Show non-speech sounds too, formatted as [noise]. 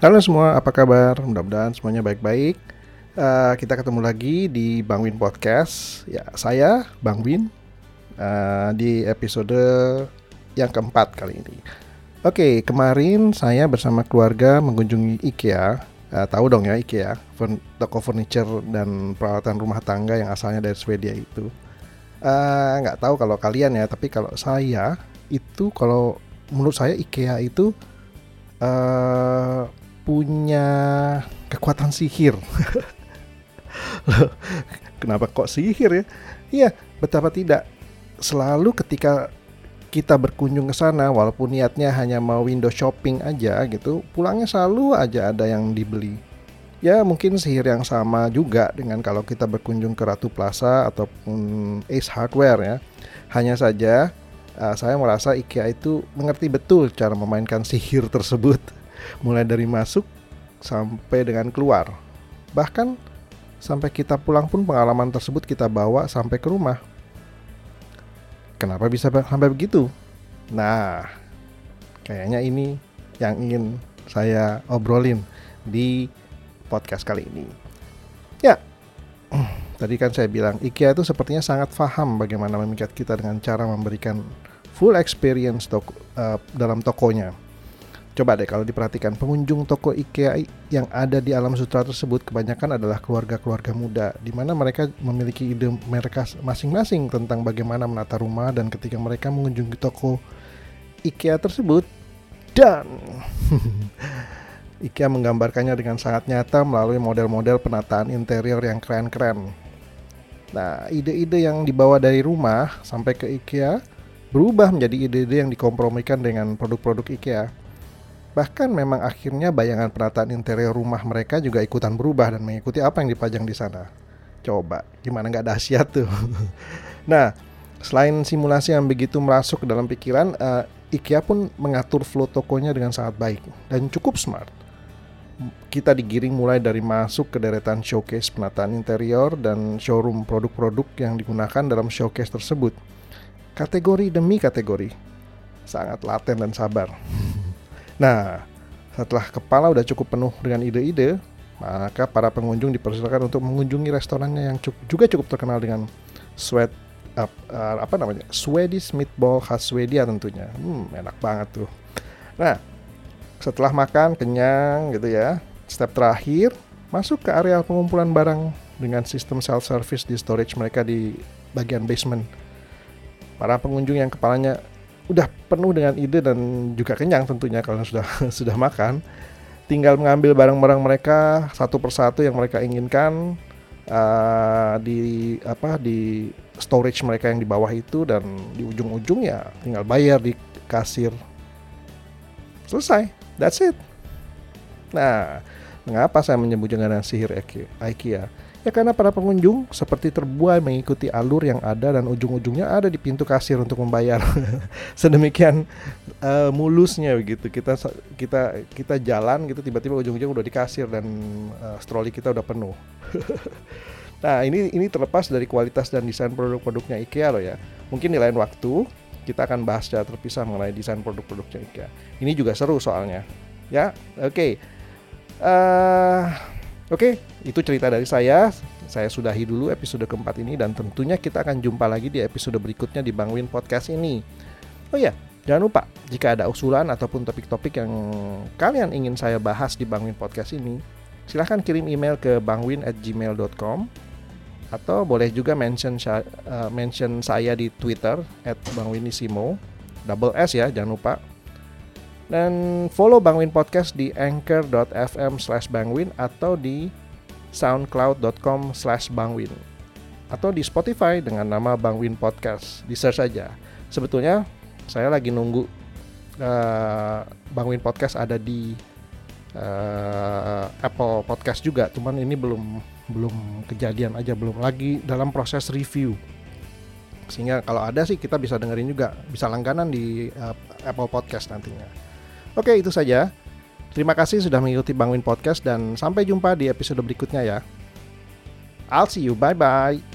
Halo semua, apa kabar? Mudah-mudahan semuanya baik-baik. Uh, kita ketemu lagi di Bang Win Podcast. Ya, saya Bang Win uh, di episode yang keempat kali ini. Oke, kemarin saya bersama keluarga mengunjungi IKEA. Uh, tahu dong ya IKEA, toko furniture dan peralatan rumah tangga yang asalnya dari Swedia itu. Nggak uh, tahu kalau kalian ya, tapi kalau saya itu kalau menurut saya IKEA itu uh, punya kekuatan sihir. [laughs] Kenapa kok sihir ya? Iya, betapa tidak. Selalu ketika kita berkunjung ke sana, walaupun niatnya hanya mau window shopping aja gitu, pulangnya selalu aja ada yang dibeli. Ya mungkin sihir yang sama juga dengan kalau kita berkunjung ke Ratu Plaza ataupun Ace Hardware ya. Hanya saja uh, saya merasa IKEA itu mengerti betul cara memainkan sihir tersebut mulai dari masuk sampai dengan keluar. Bahkan sampai kita pulang pun pengalaman tersebut kita bawa sampai ke rumah. Kenapa bisa sampai begitu? Nah, kayaknya ini yang ingin saya obrolin di podcast kali ini. Ya, [clears throat] tadi kan saya bilang IKEA itu sepertinya sangat paham bagaimana memikat kita dengan cara memberikan full experience toko, uh, dalam tokonya Coba deh kalau diperhatikan pengunjung toko IKEA yang ada di alam sutra tersebut kebanyakan adalah keluarga-keluarga muda di mana mereka memiliki ide mereka masing-masing tentang bagaimana menata rumah dan ketika mereka mengunjungi toko IKEA tersebut dan [laughs] IKEA menggambarkannya dengan sangat nyata melalui model-model penataan interior yang keren-keren. Nah, ide-ide yang dibawa dari rumah sampai ke IKEA berubah menjadi ide-ide yang dikompromikan dengan produk-produk IKEA Bahkan memang akhirnya bayangan penataan interior rumah mereka juga ikutan berubah dan mengikuti apa yang dipajang di sana. Coba, gimana nggak dahsyat tuh? [laughs] nah, selain simulasi yang begitu merasuk ke dalam pikiran, uh, IKEA pun mengatur flow tokonya dengan sangat baik dan cukup smart. Kita digiring mulai dari masuk ke deretan showcase penataan interior dan showroom produk-produk yang digunakan dalam showcase tersebut. Kategori demi kategori, sangat laten dan sabar. Nah, setelah kepala udah cukup penuh dengan ide-ide, maka para pengunjung dipersilakan untuk mengunjungi restorannya yang cukup, juga cukup terkenal dengan sweat uh, uh, apa namanya Swedish meatball khas Swedia tentunya. Hmm, enak banget tuh. Nah, setelah makan kenyang gitu ya, step terakhir masuk ke area pengumpulan barang dengan sistem self service di storage mereka di bagian basement. Para pengunjung yang kepalanya udah penuh dengan ide dan juga kenyang tentunya kalau sudah [laughs] sudah makan. Tinggal mengambil barang-barang mereka satu persatu yang mereka inginkan uh, di apa di storage mereka yang di bawah itu dan di ujung-ujung ya tinggal bayar di kasir. Selesai. That's it. Nah mengapa saya menyebutnya dengan sihir IKEA Ya karena para pengunjung seperti terbuai mengikuti alur yang ada dan ujung-ujungnya ada di pintu kasir untuk membayar. [laughs] Sedemikian uh, mulusnya begitu. Kita kita kita jalan gitu tiba-tiba ujung-ujung udah di kasir dan uh, stroli kita udah penuh. [laughs] nah, ini ini terlepas dari kualitas dan desain produk-produknya IKEA loh ya. Mungkin di lain waktu kita akan bahas secara terpisah mengenai desain produk-produknya IKEA. Ini juga seru soalnya. Ya, oke. Okay. Uh, Oke, itu cerita dari saya. Saya sudahi dulu episode keempat ini dan tentunya kita akan jumpa lagi di episode berikutnya di Bang Win Podcast ini. Oh ya, jangan lupa jika ada usulan ataupun topik-topik yang kalian ingin saya bahas di Bang Win Podcast ini, silahkan kirim email ke bangwin@gmail.com atau boleh juga mention uh, mention saya di Twitter @bangwinisimo double S ya, jangan lupa dan follow Bangwin Podcast di anchor.fm slash bangwin atau di soundcloud.com slash bangwin. Atau di Spotify dengan nama Bangwin Podcast. Di search saja. Sebetulnya saya lagi nunggu uh, Bangwin Podcast ada di uh, Apple Podcast juga. Cuman ini belum belum kejadian aja, belum lagi dalam proses review sehingga kalau ada sih kita bisa dengerin juga bisa langganan di uh, Apple Podcast nantinya. Oke, itu saja. Terima kasih sudah mengikuti Bang Win Podcast dan sampai jumpa di episode berikutnya ya. I'll see you. Bye bye.